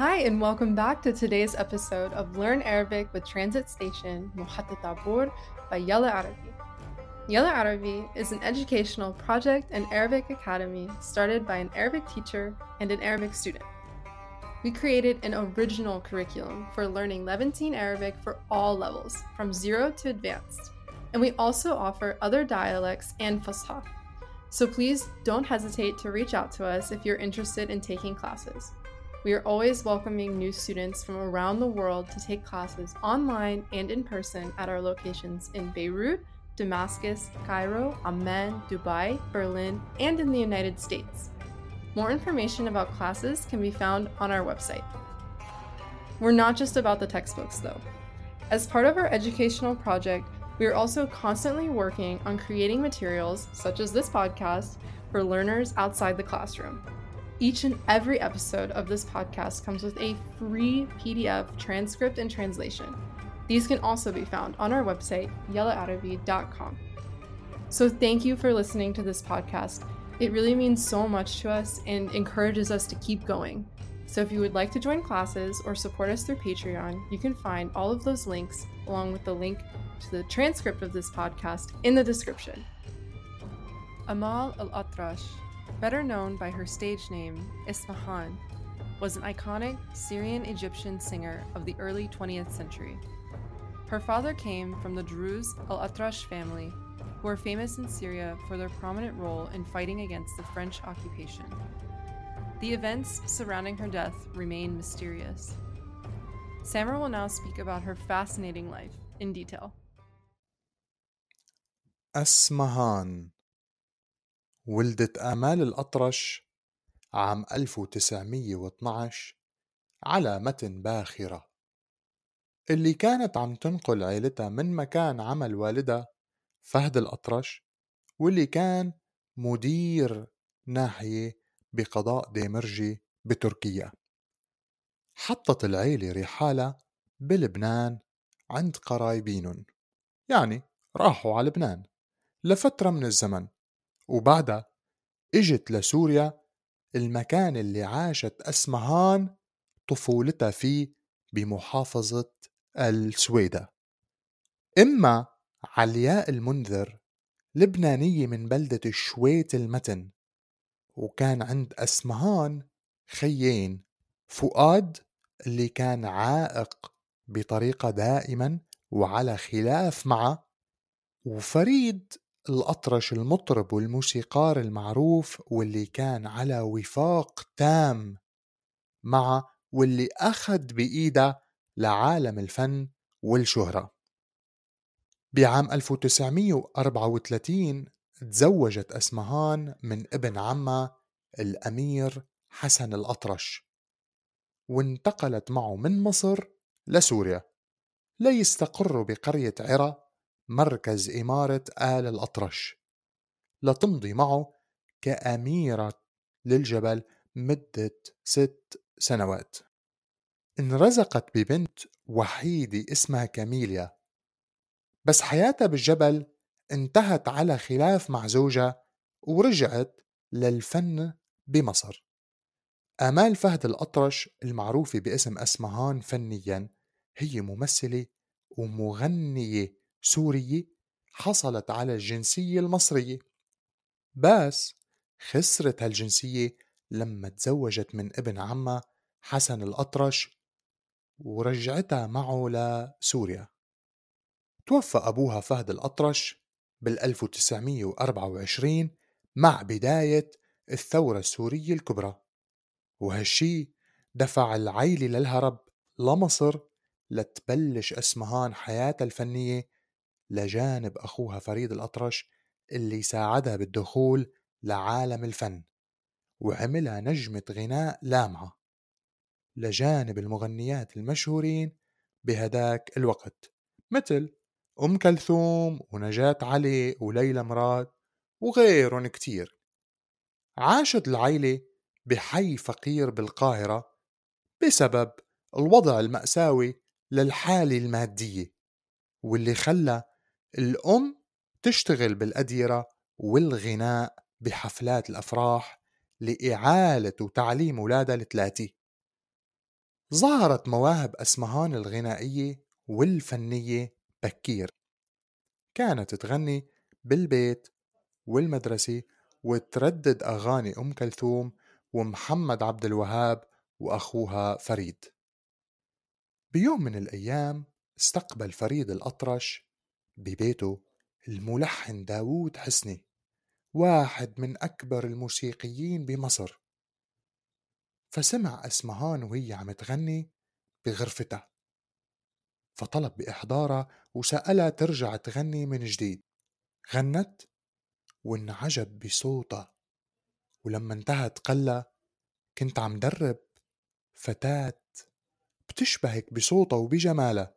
Hi, and welcome back to today's episode of Learn Arabic with Transit Station Muhatta Tabur by Yalla Arabi. Yalla Arabi is an educational project and Arabic academy started by an Arabic teacher and an Arabic student. We created an original curriculum for learning Levantine Arabic for all levels, from zero to advanced. And we also offer other dialects and Fusha. So please don't hesitate to reach out to us if you're interested in taking classes. We are always welcoming new students from around the world to take classes online and in person at our locations in Beirut, Damascus, Cairo, Amman, Dubai, Berlin, and in the United States. More information about classes can be found on our website. We're not just about the textbooks, though. As part of our educational project, we are also constantly working on creating materials, such as this podcast, for learners outside the classroom. Each and every episode of this podcast comes with a free PDF transcript and translation. These can also be found on our website, yellaarabi.com. So, thank you for listening to this podcast. It really means so much to us and encourages us to keep going. So, if you would like to join classes or support us through Patreon, you can find all of those links along with the link to the transcript of this podcast in the description. Amal Al Atrash better known by her stage name Ismahan, was an iconic Syrian Egyptian singer of the early 20th century. Her father came from the Druze al Atrash family, who were famous in Syria for their prominent role in fighting against the French occupation. The events surrounding her death remain mysterious. Samra will now speak about her fascinating life in detail. Asmahan ولدت آمال الأطرش عام 1912 على متن باخرة. اللي كانت عم تنقل عيلتها من مكان عمل والدها فهد الأطرش واللي كان مدير ناحية بقضاء ديمرجي بتركيا. حطت العيلة رحالة بلبنان عند قرايبينن يعني راحوا على لبنان. لفترة من الزمن وبعدها إجت لسوريا المكان اللي عاشت أسمهان طفولتها فيه بمحافظة السويدة. إما علياء المنذر لبنانية من بلدة الشويت المتن وكان عند أسمهان خيين فؤاد اللي كان عائق بطريقة دائما وعلى خلاف معه وفريد الأطرش المطرب والموسيقار المعروف واللي كان على وفاق تام مع واللي أخذ بإيده لعالم الفن والشهرة. بعام 1934 تزوجت أسمهان من ابن عمها الأمير حسن الأطرش وانتقلت معه من مصر لسوريا. ليستقروا بقرية عرة مركز إمارة آل الأطرش لتمضي معه كأميرة للجبل مدة ست سنوات. انرزقت ببنت وحيدة اسمها كاميليا. بس حياتها بالجبل انتهت على خلاف مع زوجها ورجعت للفن بمصر. آمال فهد الأطرش المعروفة باسم أسمهان فنيا هي ممثلة ومغنية سورية حصلت على الجنسية المصرية. بس خسرت هالجنسية لما تزوجت من ابن عمها حسن الأطرش ورجعتها معه لسوريا. توفى أبوها فهد الأطرش بال 1924 مع بداية الثورة السورية الكبرى. وهالشي دفع العيلة للهرب لمصر لتبلش أسمهان حياتها الفنية لجانب أخوها فريد الأطرش اللي ساعدها بالدخول لعالم الفن وعملها نجمة غناء لامعة لجانب المغنيات المشهورين بهداك الوقت مثل أم كلثوم ونجاة علي وليلى مراد وغيرهم كتير. عاشت العيلة بحي فقير بالقاهرة بسبب الوضع المأساوي للحالة المادية واللي خلى الأم تشتغل بالأديرة والغناء بحفلات الأفراح لإعالة وتعليم أولادها الثلاثي ظهرت مواهب أسمهان الغنائية والفنية بكير. كانت تغني بالبيت والمدرسة وتردد أغاني أم كلثوم ومحمد عبد الوهاب وأخوها فريد. بيوم من الأيام استقبل فريد الأطرش ببيته الملحن داوود حسني واحد من أكبر الموسيقيين بمصر. فسمع أسمهان وهي عم تغني بغرفتها فطلب بإحضارها وسألها ترجع تغني من جديد. غنت وانعجب بصوتها. ولما انتهت قال كنت عم درب فتاة بتشبهك بصوتها وبجمالها.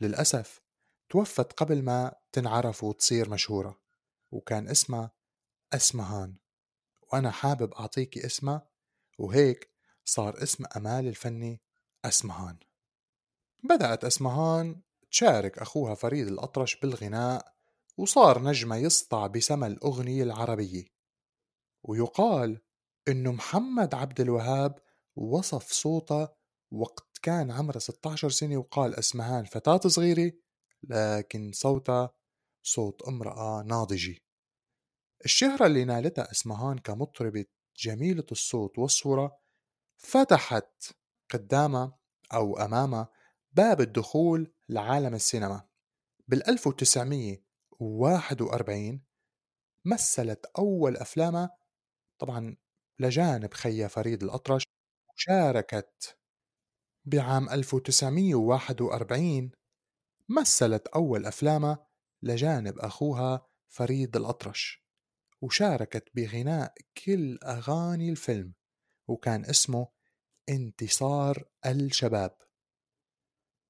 للأسف توفت قبل ما تنعرف وتصير مشهورة وكان اسمها أسمهان وأنا حابب أعطيكي اسمها وهيك صار اسم أمال الفني أسمهان. بدأت أسمهان تشارك أخوها فريد الأطرش بالغناء وصار نجمة يسطع بسما الأغنية العربية. ويقال إنه محمد عبد الوهاب وصف صوتها وقت كان عمرها 16 سنة وقال أسمهان فتاة صغيرة لكن صوتها صوت امرأة ناضجة. الشهرة اللي نالتها أسمهان كمطربة جميلة الصوت والصورة فتحت قدامها أو أمامها باب الدخول لعالم السينما. بال 1941 مثلت أول أفلامها طبعا لجانب خيا فريد الأطرش وشاركت بعام 1941 مثلت أول أفلامها لجانب أخوها فريد الأطرش وشاركت بغناء كل أغاني الفيلم وكان اسمه انتصار الشباب.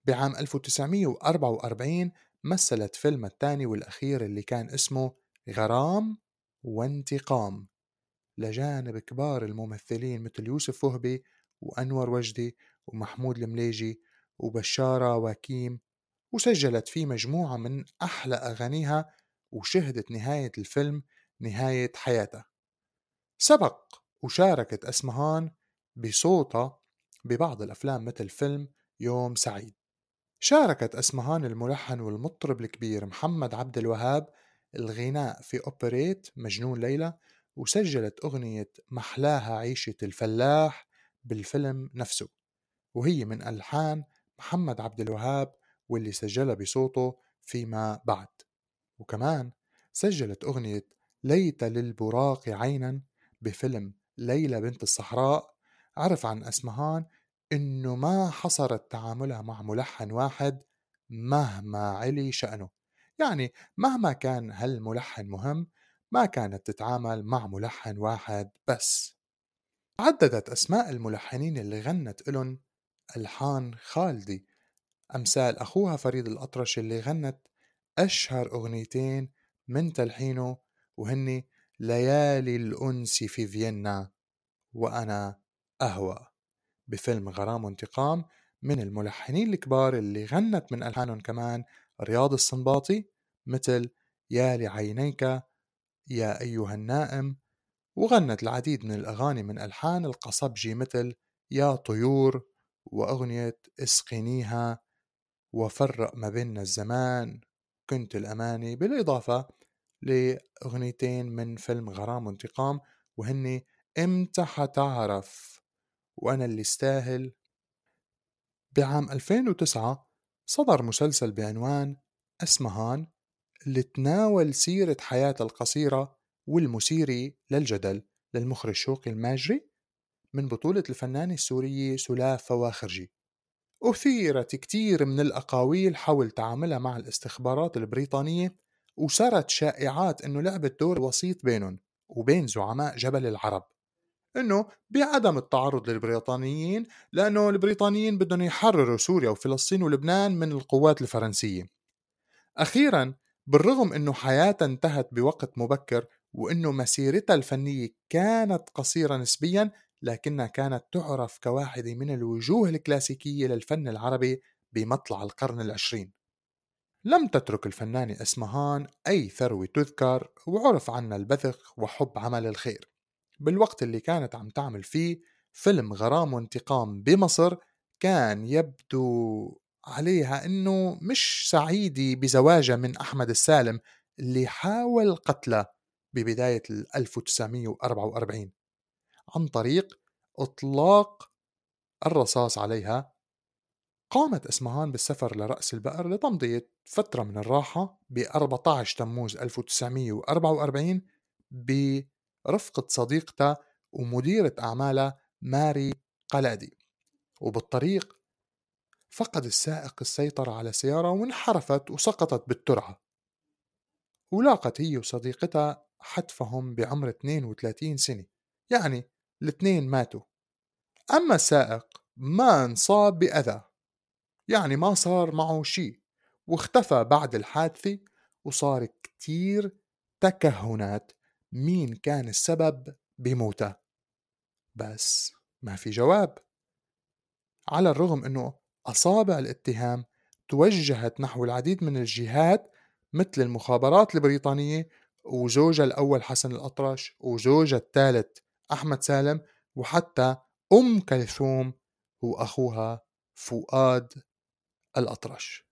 بعام 1944 مثلت فيلم الثاني والأخير اللي كان اسمه غرام وانتقام لجانب كبار الممثلين مثل يوسف وهبي وأنور وجدي ومحمود المليجي وبشارة وكيم وسجلت فيه مجموعة من أحلى أغانيها وشهدت نهاية الفيلم نهاية حياتها. سبق وشاركت أسمهان بصوتها ببعض الأفلام مثل فيلم يوم سعيد. شاركت أسمهان الملحن والمطرب الكبير محمد عبد الوهاب الغناء في أوبريت مجنون ليلى وسجلت أغنية محلاها عيشة الفلاح بالفيلم نفسه وهي من ألحان محمد عبد الوهاب واللي سجلها بصوته فيما بعد. وكمان سجلت أغنية ليت للبراق عينا بفيلم ليلى بنت الصحراء عرف عن أسمهان إنه ما حصرت تعاملها مع ملحن واحد مهما علي شأنه. يعني مهما كان هالملحن مهم ما كانت تتعامل مع ملحن واحد بس. عددت أسماء الملحنين اللي غنت إلن ألحان خالدي أمثال أخوها فريد الأطرش اللي غنت أشهر أغنيتين من تلحينه وهني ليالي الأنس في فيينا وأنا أهوى بفيلم غرام وانتقام من الملحنين الكبار اللي غنت من ألحانهم كمان رياض السنباطي مثل يا لعينيك يا أيها النائم وغنت العديد من الأغاني من ألحان القصبجي مثل يا طيور وأغنية اسقنيها وفرق ما بيننا الزمان كنت الأماني بالإضافة لأغنيتين من فيلم غرام وانتقام وهني إمتى حتعرف؟ وأنا اللي استاهل. بعام 2009 صدر مسلسل بعنوان أسمهان اللي تناول سيرة حياة القصيرة والمثيرة للجدل للمخرج شوقي الماجري من بطولة الفنانة السورية سلاف فواخرجي أثيرت كتير من الأقاويل حول تعاملها مع الاستخبارات البريطانية وسرت شائعات أنه لعبت دور وسيط بينهم وبين زعماء جبل العرب إنه بعدم التعرض للبريطانيين لأنه البريطانيين بدهم يحرروا سوريا وفلسطين ولبنان من القوات الفرنسية. أخيرا بالرغم إنه حياتها انتهت بوقت مبكر وإنه مسيرتها الفنية كانت قصيرة نسبيا لكنها كانت تعرف كواحده من الوجوه الكلاسيكية للفن العربي بمطلع القرن العشرين. لم تترك الفنانة أسمهان أي ثروة تذكر وعرف عنها البذخ وحب عمل الخير بالوقت اللي كانت عم تعمل فيه فيلم غرام وانتقام بمصر كان يبدو عليها أنه مش سعيدة بزواجها من أحمد السالم اللي حاول قتله ببداية 1944 عن طريق إطلاق الرصاص عليها. قامت أسمهان بالسفر لرأس البقر لتمضية فترة من الراحة ب 14 تموز 1944 برفقة صديقتها ومديرة أعمالها ماري قلادي. وبالطريق فقد السائق السيطرة على السيارة وانحرفت وسقطت بالترعة. ولاقت هي وصديقتها حتفهم بعمر 32 سنة. يعني الاثنين ماتوا. أما السائق ما انصاب بأذى يعني ما صار معه شيء واختفى بعد الحادثة وصار كتير تكهنات مين كان السبب بموته. بس ما في جواب. على الرغم إنه أصابع الاتهام توجهت نحو العديد من الجهات مثل المخابرات البريطانية وزوجها الأول حسن الأطرش وزوجها الثالث أحمد سالم وحتى أم كلثوم وأخوها فؤاد الأطرش.